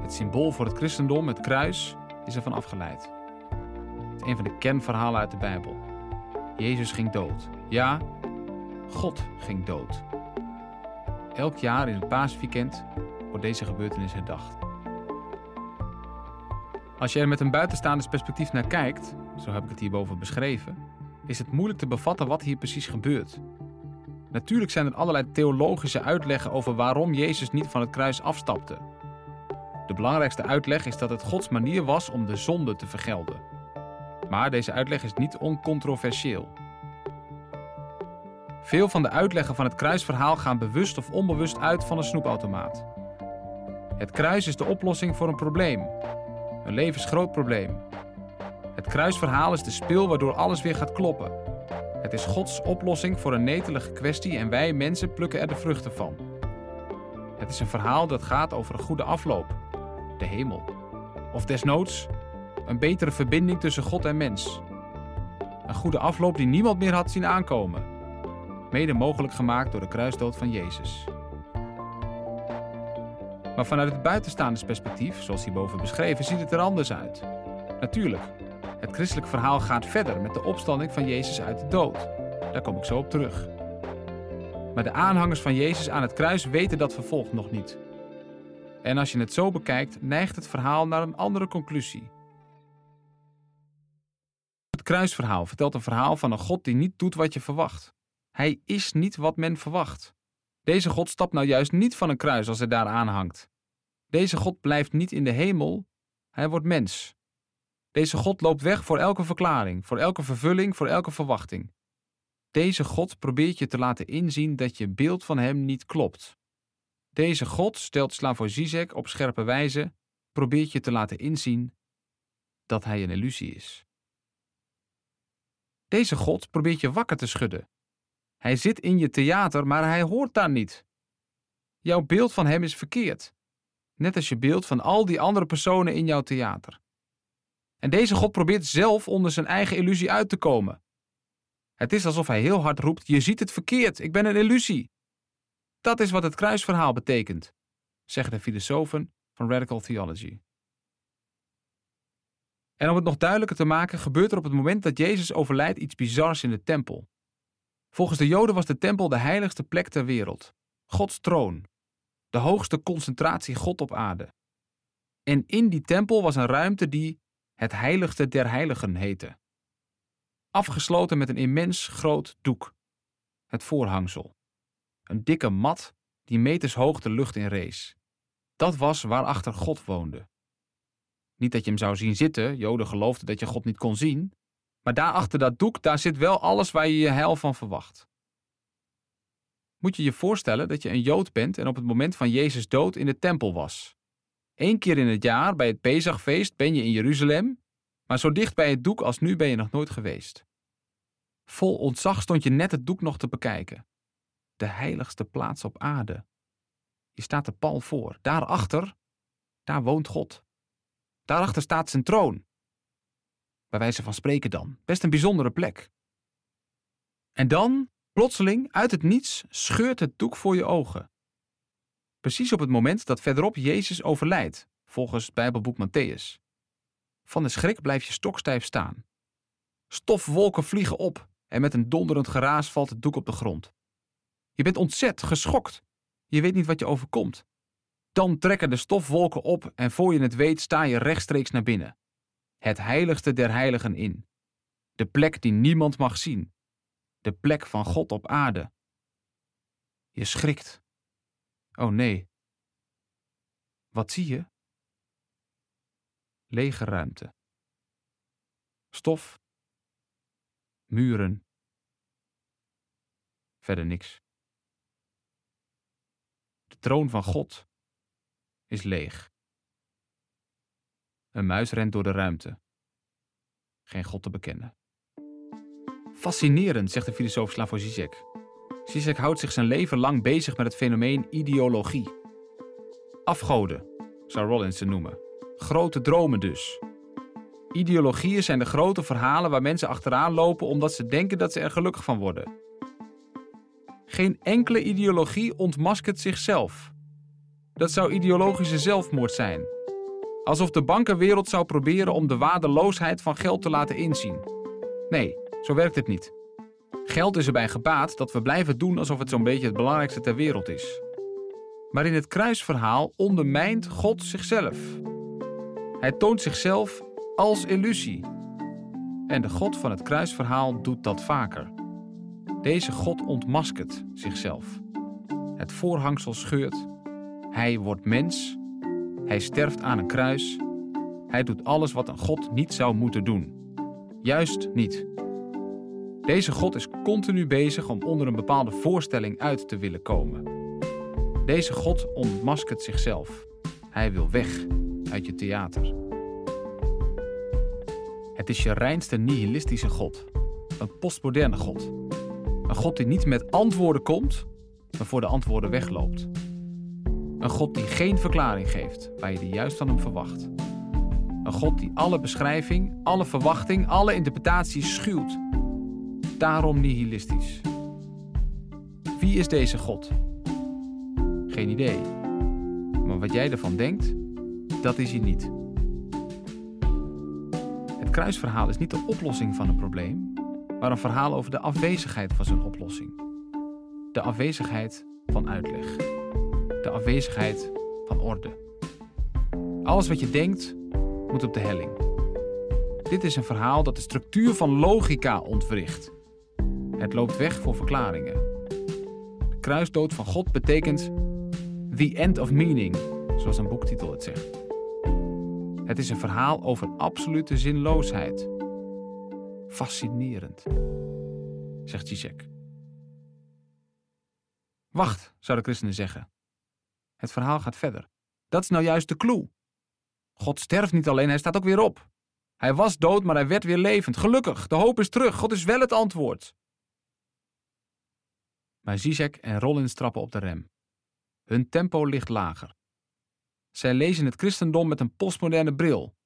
Het symbool voor het christendom, het kruis, is ervan afgeleid. Het is een van de kernverhalen uit de Bijbel. Jezus ging dood. Ja, God ging dood. Elk jaar in het paasweekend wordt deze gebeurtenis herdacht. Als je er met een buitenstaanders perspectief naar kijkt, zo heb ik het hierboven beschreven, is het moeilijk te bevatten wat hier precies gebeurt. Natuurlijk zijn er allerlei theologische uitleggen over waarom Jezus niet van het kruis afstapte. De belangrijkste uitleg is dat het Gods manier was om de zonde te vergelden. Maar deze uitleg is niet oncontroversieel. Veel van de uitleggen van het kruisverhaal gaan bewust of onbewust uit van een snoepautomaat. Het kruis is de oplossing voor een probleem. Een levensgroot probleem. Het kruisverhaal is de spil waardoor alles weer gaat kloppen. Het is Gods oplossing voor een netelige kwestie en wij mensen plukken er de vruchten van. Het is een verhaal dat gaat over een goede afloop, de hemel. Of desnoods een betere verbinding tussen God en mens. Een goede afloop die niemand meer had zien aankomen. Mede mogelijk gemaakt door de kruisdood van Jezus. Maar vanuit het buitenstaanders perspectief, zoals hierboven beschreven, ziet het er anders uit. Natuurlijk, het christelijk verhaal gaat verder met de opstanding van Jezus uit de dood. Daar kom ik zo op terug. Maar de aanhangers van Jezus aan het kruis weten dat vervolg nog niet. En als je het zo bekijkt, neigt het verhaal naar een andere conclusie. Het kruisverhaal vertelt een verhaal van een God die niet doet wat je verwacht. Hij is niet wat men verwacht. Deze God stapt nou juist niet van een kruis als hij daar aanhangt. Deze God blijft niet in de hemel, hij wordt mens. Deze God loopt weg voor elke verklaring, voor elke vervulling, voor elke verwachting. Deze God probeert je te laten inzien dat je beeld van hem niet klopt. Deze God, stelt Slavoj Zizek op scherpe wijze, probeert je te laten inzien dat hij een illusie is. Deze God probeert je wakker te schudden. Hij zit in je theater, maar hij hoort daar niet. Jouw beeld van hem is verkeerd, net als je beeld van al die andere personen in jouw theater. En deze God probeert zelf onder zijn eigen illusie uit te komen. Het is alsof hij heel hard roept: Je ziet het verkeerd, ik ben een illusie. Dat is wat het kruisverhaal betekent, zeggen de filosofen van Radical Theology. En om het nog duidelijker te maken, gebeurt er op het moment dat Jezus overlijdt iets bizars in de tempel. Volgens de Joden was de tempel de heiligste plek ter wereld, Gods troon, de hoogste concentratie God op aarde. En in die tempel was een ruimte die het heiligste der heiligen heette. Afgesloten met een immens groot doek, het voorhangsel. Een dikke mat die meters hoog de lucht in rees. Dat was waarachter God woonde. Niet dat je hem zou zien zitten, Joden geloofden dat je God niet kon zien, maar daar achter dat doek, daar zit wel alles waar je je heil van verwacht. Moet je je voorstellen dat je een Jood bent en op het moment van Jezus dood in de tempel was. Eén keer in het jaar, bij het Pesachfeest, ben je in Jeruzalem, maar zo dicht bij het doek als nu ben je nog nooit geweest. Vol ontzag stond je net het doek nog te bekijken. De heiligste plaats op aarde. Je staat er pal voor. Daarachter, daar woont God. Daarachter staat zijn troon. Bij wijze van spreken dan. Best een bijzondere plek. En dan, plotseling, uit het niets, scheurt het doek voor je ogen. Precies op het moment dat verderop Jezus overlijdt, volgens het Bijbelboek Matthäus. Van de schrik blijf je stokstijf staan. Stofwolken vliegen op en met een donderend geraas valt het doek op de grond. Je bent ontzet, geschokt. Je weet niet wat je overkomt. Dan trekken de stofwolken op en voor je het weet sta je rechtstreeks naar binnen. het heiligste der heiligen in. De plek die niemand mag zien. De plek van God op aarde. Je schrikt. Oh nee. Wat zie je? Lege ruimte. Stof. Muren. Verder niks. De troon van God is leeg. Een muis rent door de ruimte. Geen God te bekennen. Fascinerend, zegt de filosoof Slavoj Zizek. Zizek houdt zich zijn leven lang bezig met het fenomeen ideologie. Afgoden, zou Rollins ze noemen. Grote dromen dus. Ideologieën zijn de grote verhalen waar mensen achteraan lopen omdat ze denken dat ze er gelukkig van worden. Geen enkele ideologie ontmaskert zichzelf. Dat zou ideologische zelfmoord zijn. Alsof de bankenwereld zou proberen om de waardeloosheid van geld te laten inzien. Nee, zo werkt het niet. Geld is erbij gebaat dat we blijven doen alsof het zo'n beetje het belangrijkste ter wereld is. Maar in het kruisverhaal ondermijnt God zichzelf. Hij toont zichzelf als illusie. En de God van het kruisverhaal doet dat vaker. Deze God ontmaskert zichzelf. Het voorhangsel scheurt. Hij wordt mens. Hij sterft aan een kruis. Hij doet alles wat een God niet zou moeten doen. Juist niet. Deze God is continu bezig om onder een bepaalde voorstelling uit te willen komen. Deze God ontmaskert zichzelf. Hij wil weg uit je theater. Het is je reinste nihilistische God. Een postmoderne God. Een God die niet met antwoorden komt, maar voor de antwoorden wegloopt. Een God die geen verklaring geeft waar je die juist van hem verwacht. Een God die alle beschrijving, alle verwachting, alle interpretatie schuwt. Daarom nihilistisch. Wie is deze God? Geen idee. Maar wat jij ervan denkt, dat is hij niet. Het kruisverhaal is niet de oplossing van een probleem, maar een verhaal over de afwezigheid van zijn oplossing. De afwezigheid van uitleg. De afwezigheid van orde. Alles wat je denkt, moet op de helling. Dit is een verhaal dat de structuur van logica ontwricht. Het loopt weg voor verklaringen. De kruisdood van God betekent The End of Meaning, zoals een boektitel het zegt. Het is een verhaal over absolute zinloosheid. Fascinerend, zegt Zizek. Wacht, zouden christenen zeggen. Het verhaal gaat verder. Dat is nou juist de clue. God sterft niet alleen, hij staat ook weer op. Hij was dood, maar hij werd weer levend. Gelukkig, de hoop is terug. God is wel het antwoord. Maar Zizek en Rollins trappen op de rem. Hun tempo ligt lager. Zij lezen het christendom met een postmoderne bril.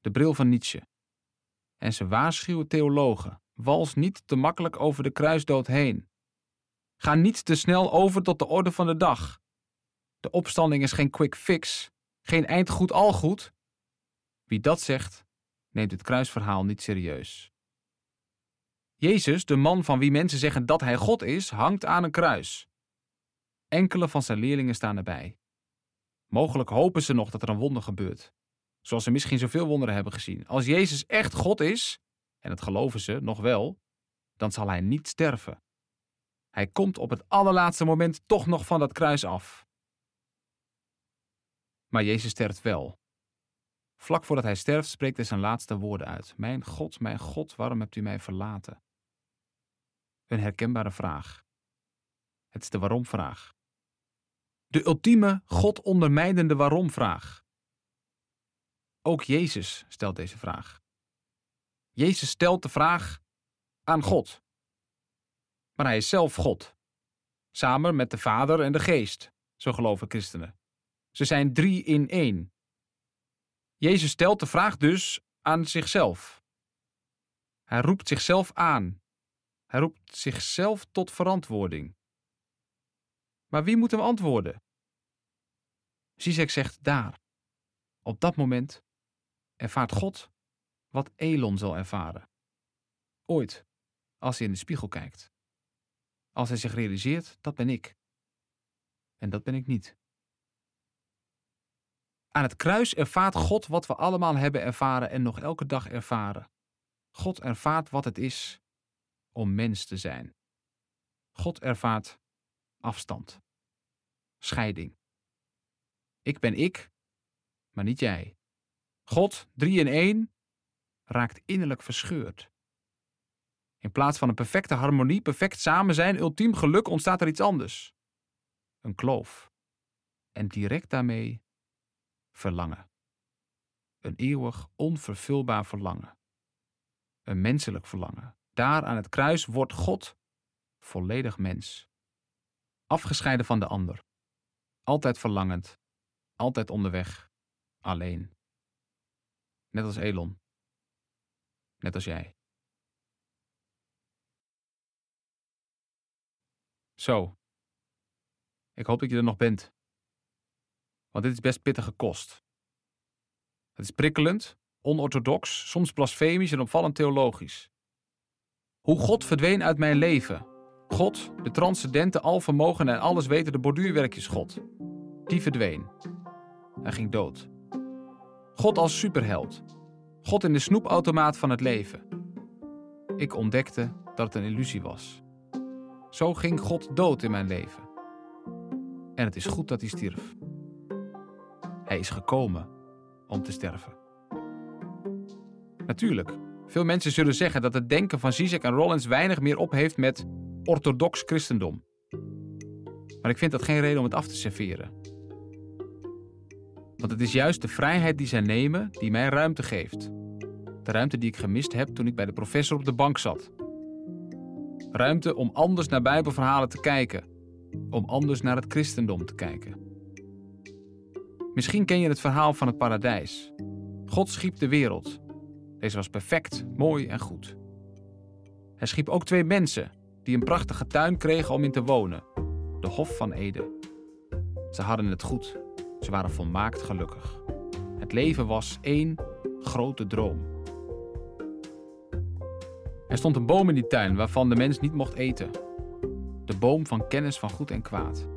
De bril van Nietzsche. En ze waarschuwen theologen: wals niet te makkelijk over de kruisdood heen. Ga niet te snel over tot de orde van de dag. De opstanding is geen quick fix, geen eindgoed al goed. Wie dat zegt, neemt het kruisverhaal niet serieus. Jezus, de man van wie mensen zeggen dat hij God is, hangt aan een kruis. Enkele van zijn leerlingen staan erbij. Mogelijk hopen ze nog dat er een wonder gebeurt. Zoals ze misschien zoveel wonderen hebben gezien. Als Jezus echt God is, en dat geloven ze nog wel, dan zal hij niet sterven. Hij komt op het allerlaatste moment toch nog van dat kruis af. Maar Jezus sterft wel. Vlak voordat hij sterft spreekt hij zijn laatste woorden uit. Mijn God, mijn God, waarom hebt u mij verlaten? Een herkenbare vraag. Het is de waarom-vraag. De ultieme, God ondermijdende waarom-vraag. Ook Jezus stelt deze vraag. Jezus stelt de vraag aan God. Maar hij is zelf God. Samen met de Vader en de Geest, zo geloven christenen. Ze zijn drie in één. Jezus stelt de vraag dus aan zichzelf. Hij roept zichzelf aan. Hij roept zichzelf tot verantwoording. Maar wie moet hem antwoorden? Zizek zegt daar. Op dat moment ervaart God wat Elon zal ervaren. Ooit, als hij in de spiegel kijkt. Als hij zich realiseert, dat ben ik. En dat ben ik niet. Aan het kruis ervaart God wat we allemaal hebben ervaren en nog elke dag ervaren. God ervaart wat het is om mens te zijn. God ervaart afstand, scheiding. Ik ben ik, maar niet jij. God, drie in één, raakt innerlijk verscheurd. In plaats van een perfecte harmonie, perfect samen zijn, ultiem geluk, ontstaat er iets anders. Een kloof. En direct daarmee verlangen. Een eeuwig, onvervulbaar verlangen. Een menselijk verlangen. Daar aan het kruis wordt God volledig mens. Afgescheiden van de ander. Altijd verlangend. Altijd onderweg. Alleen. Net als Elon. Net als jij. Zo. Ik hoop dat je er nog bent. Want dit is best pittige kost. Het is prikkelend, onorthodox, soms blasfemisch en opvallend theologisch. Hoe God verdween uit mijn leven. God, de transcendente, alvermogen en alles wetende borduurwerkjes God. Die verdween. Hij ging dood. God als superheld. God in de snoepautomaat van het leven. Ik ontdekte dat het een illusie was. Zo ging God dood in mijn leven. En het is goed dat hij stierf. Hij is gekomen om te sterven. Natuurlijk, veel mensen zullen zeggen dat het denken van Zizek en Rollins weinig meer op heeft met orthodox christendom. Maar ik vind dat geen reden om het af te serveren. Want het is juist de vrijheid die zij nemen die mij ruimte geeft. De ruimte die ik gemist heb toen ik bij de professor op de bank zat. Ruimte om anders naar Bijbelverhalen te kijken. Om anders naar het christendom te kijken. Misschien ken je het verhaal van het paradijs. God schiep de wereld. Deze was perfect, mooi en goed. Hij schiep ook twee mensen die een prachtige tuin kregen om in te wonen: de Hof van Eden. Ze hadden het goed, ze waren volmaakt gelukkig. Het leven was één grote droom. Er stond een boom in die tuin waarvan de mens niet mocht eten. De boom van kennis van goed en kwaad.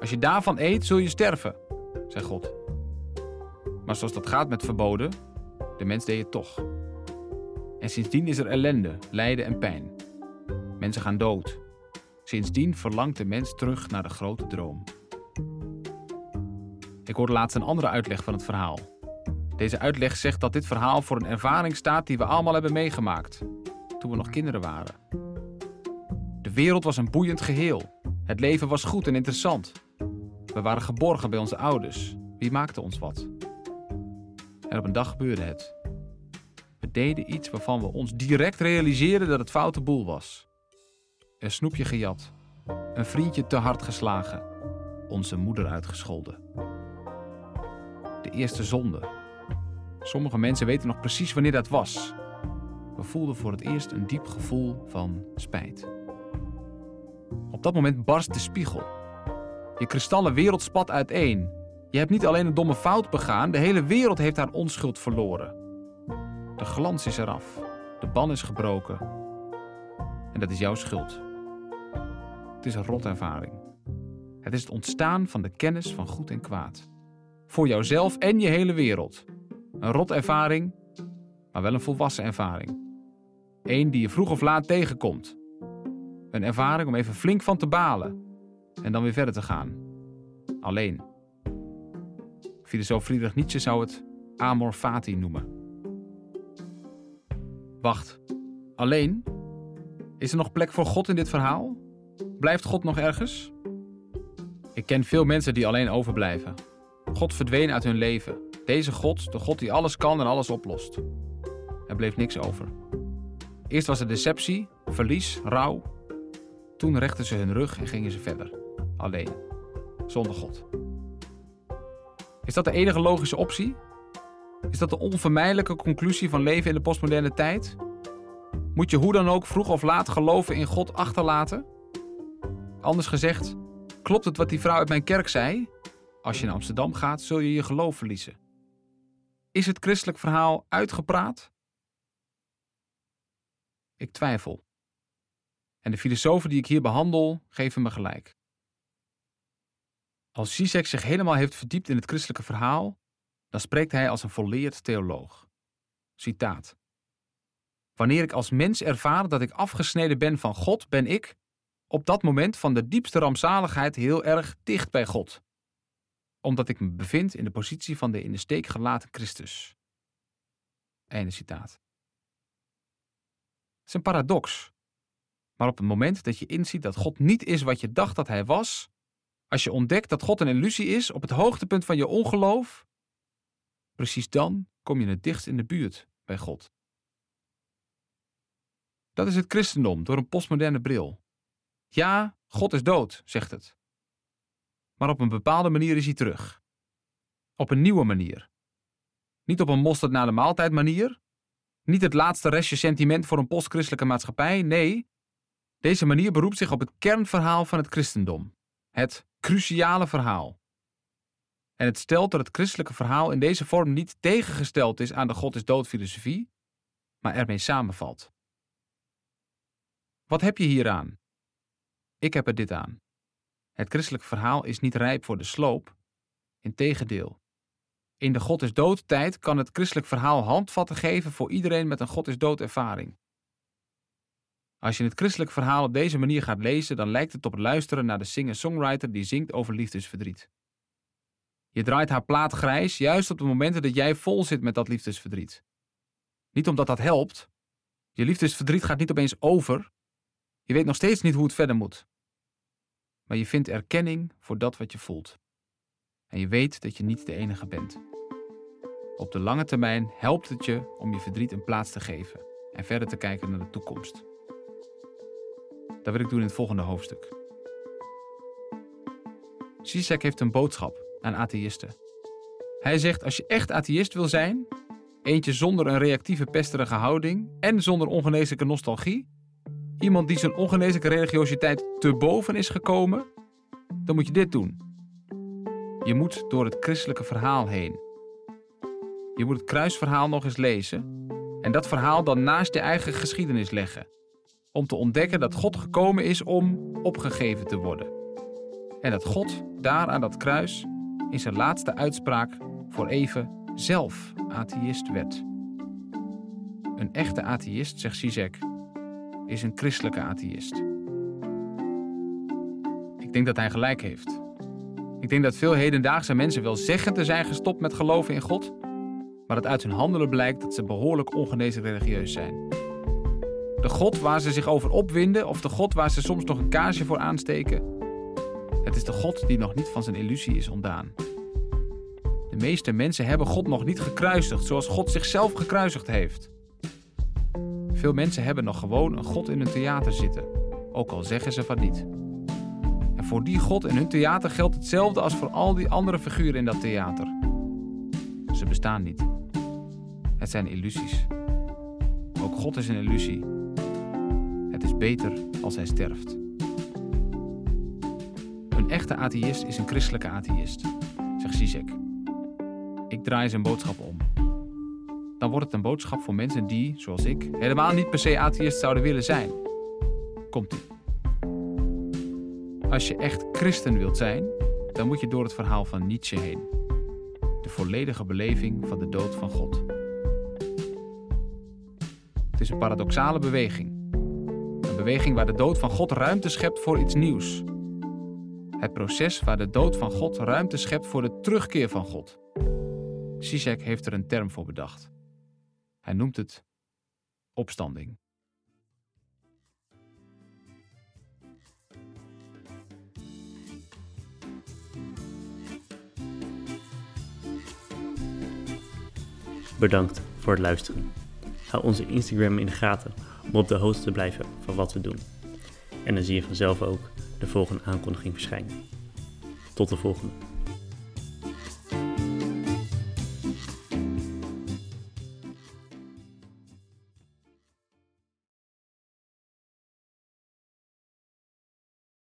Als je daarvan eet, zul je sterven, zei God. Maar zoals dat gaat met verboden, de mens deed het toch. En sindsdien is er ellende, lijden en pijn. Mensen gaan dood. Sindsdien verlangt de mens terug naar de grote droom. Ik hoorde laatst een andere uitleg van het verhaal. Deze uitleg zegt dat dit verhaal voor een ervaring staat die we allemaal hebben meegemaakt toen we nog kinderen waren. De wereld was een boeiend geheel. Het leven was goed en interessant. We waren geborgen bij onze ouders. Wie maakte ons wat? En op een dag gebeurde het. We deden iets waarvan we ons direct realiseerden dat het foute boel was. Een snoepje gejat, een vriendje te hard geslagen, onze moeder uitgescholden. De eerste zonde. Sommige mensen weten nog precies wanneer dat was. We voelden voor het eerst een diep gevoel van spijt. Op dat moment barst de spiegel. Je kristallen wereld spat uiteen. Je hebt niet alleen een domme fout begaan, de hele wereld heeft haar onschuld verloren. De glans is eraf, de ban is gebroken. En dat is jouw schuld. Het is een rotervaring. Het is het ontstaan van de kennis van goed en kwaad. Voor jouzelf en je hele wereld. Een rotervaring, maar wel een volwassen ervaring. Eén die je vroeg of laat tegenkomt. Een ervaring om even flink van te balen en dan weer verder te gaan. Alleen. Filosoof Friedrich Nietzsche zou het amor fati noemen. Wacht, alleen? Is er nog plek voor God in dit verhaal? Blijft God nog ergens? Ik ken veel mensen die alleen overblijven. God verdween uit hun leven. Deze God, de God die alles kan en alles oplost. Er bleef niks over. Eerst was er deceptie, verlies, rouw. Toen rechten ze hun rug en gingen ze verder. Alleen. Zonder God. Is dat de enige logische optie? Is dat de onvermijdelijke conclusie van leven in de postmoderne tijd? Moet je hoe dan ook vroeg of laat geloven in God achterlaten? Anders gezegd, klopt het wat die vrouw uit mijn kerk zei? Als je naar Amsterdam gaat, zul je je geloof verliezen. Is het christelijk verhaal uitgepraat? Ik twijfel. En de filosofen die ik hier behandel geven me gelijk. Als Zizek zich helemaal heeft verdiept in het christelijke verhaal, dan spreekt hij als een volleerd theoloog. Citaat. Wanneer ik als mens ervaar dat ik afgesneden ben van God, ben ik, op dat moment van de diepste rampzaligheid, heel erg dicht bij God. Omdat ik me bevind in de positie van de in de steek gelaten Christus. Einde citaat. Het is een paradox. Maar op het moment dat je inziet dat God niet is wat je dacht dat hij was, als je ontdekt dat God een illusie is op het hoogtepunt van je ongeloof, precies dan kom je het dichtst in de buurt bij God. Dat is het christendom door een postmoderne bril. Ja, God is dood, zegt het. Maar op een bepaalde manier is hij terug. Op een nieuwe manier. Niet op een mosterd na de maaltijd manier. Niet het laatste restje sentiment voor een postchristelijke maatschappij. Nee, deze manier beroept zich op het kernverhaal van het christendom. Het cruciale verhaal. En het stelt dat het christelijke verhaal in deze vorm niet tegengesteld is aan de God is dood filosofie, maar ermee samenvalt. Wat heb je hieraan? Ik heb er dit aan. Het christelijk verhaal is niet rijp voor de sloop. Integendeel. In de God is dood tijd kan het christelijk verhaal handvatten geven voor iedereen met een God is dood ervaring. Als je het christelijk verhaal op deze manier gaat lezen, dan lijkt het op het luisteren naar de singer-songwriter die zingt over liefdesverdriet. Je draait haar plaat grijs juist op de momenten dat jij vol zit met dat liefdesverdriet. Niet omdat dat helpt. Je liefdesverdriet gaat niet opeens over. Je weet nog steeds niet hoe het verder moet. Maar je vindt erkenning voor dat wat je voelt. En je weet dat je niet de enige bent. Op de lange termijn helpt het je om je verdriet een plaats te geven en verder te kijken naar de toekomst. Dat wil ik doen in het volgende hoofdstuk. Zizek heeft een boodschap aan atheïsten. Hij zegt: als je echt atheïst wil zijn, eentje zonder een reactieve pesterige houding en zonder ongeneeslijke nostalgie, iemand die zijn ongeneeslijke religiositeit te boven is gekomen, dan moet je dit doen. Je moet door het christelijke verhaal heen. Je moet het kruisverhaal nog eens lezen en dat verhaal dan naast je eigen geschiedenis leggen om te ontdekken dat God gekomen is om opgegeven te worden. En dat God daar aan dat kruis in zijn laatste uitspraak voor even zelf atheïst werd. Een echte atheïst, zegt Zizek, is een christelijke atheïst. Ik denk dat hij gelijk heeft. Ik denk dat veel hedendaagse mensen wel zeggen te zijn gestopt met geloven in God, maar dat uit hun handelen blijkt dat ze behoorlijk ongenezen religieus zijn. De God waar ze zich over opwinden of de God waar ze soms nog een kaarsje voor aansteken. Het is de God die nog niet van zijn illusie is ontdaan. De meeste mensen hebben God nog niet gekruisigd zoals God zichzelf gekruisigd heeft. Veel mensen hebben nog gewoon een God in hun theater zitten, ook al zeggen ze van niet. En voor die God in hun theater geldt hetzelfde als voor al die andere figuren in dat theater. Ze bestaan niet. Het zijn illusies. Ook God is een illusie beter als hij sterft. Een echte atheïst is een christelijke atheïst, zegt Zizek. Ik draai zijn boodschap om. Dan wordt het een boodschap voor mensen die, zoals ik, helemaal niet per se atheïst zouden willen zijn. Komt-ie. Als je echt christen wilt zijn, dan moet je door het verhaal van Nietzsche heen. De volledige beleving van de dood van God. Het is een paradoxale beweging beweging waar de dood van God ruimte schept voor iets nieuws. Het proces waar de dood van God ruimte schept voor de terugkeer van God. Zizek heeft er een term voor bedacht. Hij noemt het opstanding. Bedankt voor het luisteren. Hou onze Instagram in de gaten om op de hoogte te blijven van wat we doen. En dan zie je vanzelf ook de volgende aankondiging verschijnen. Tot de volgende.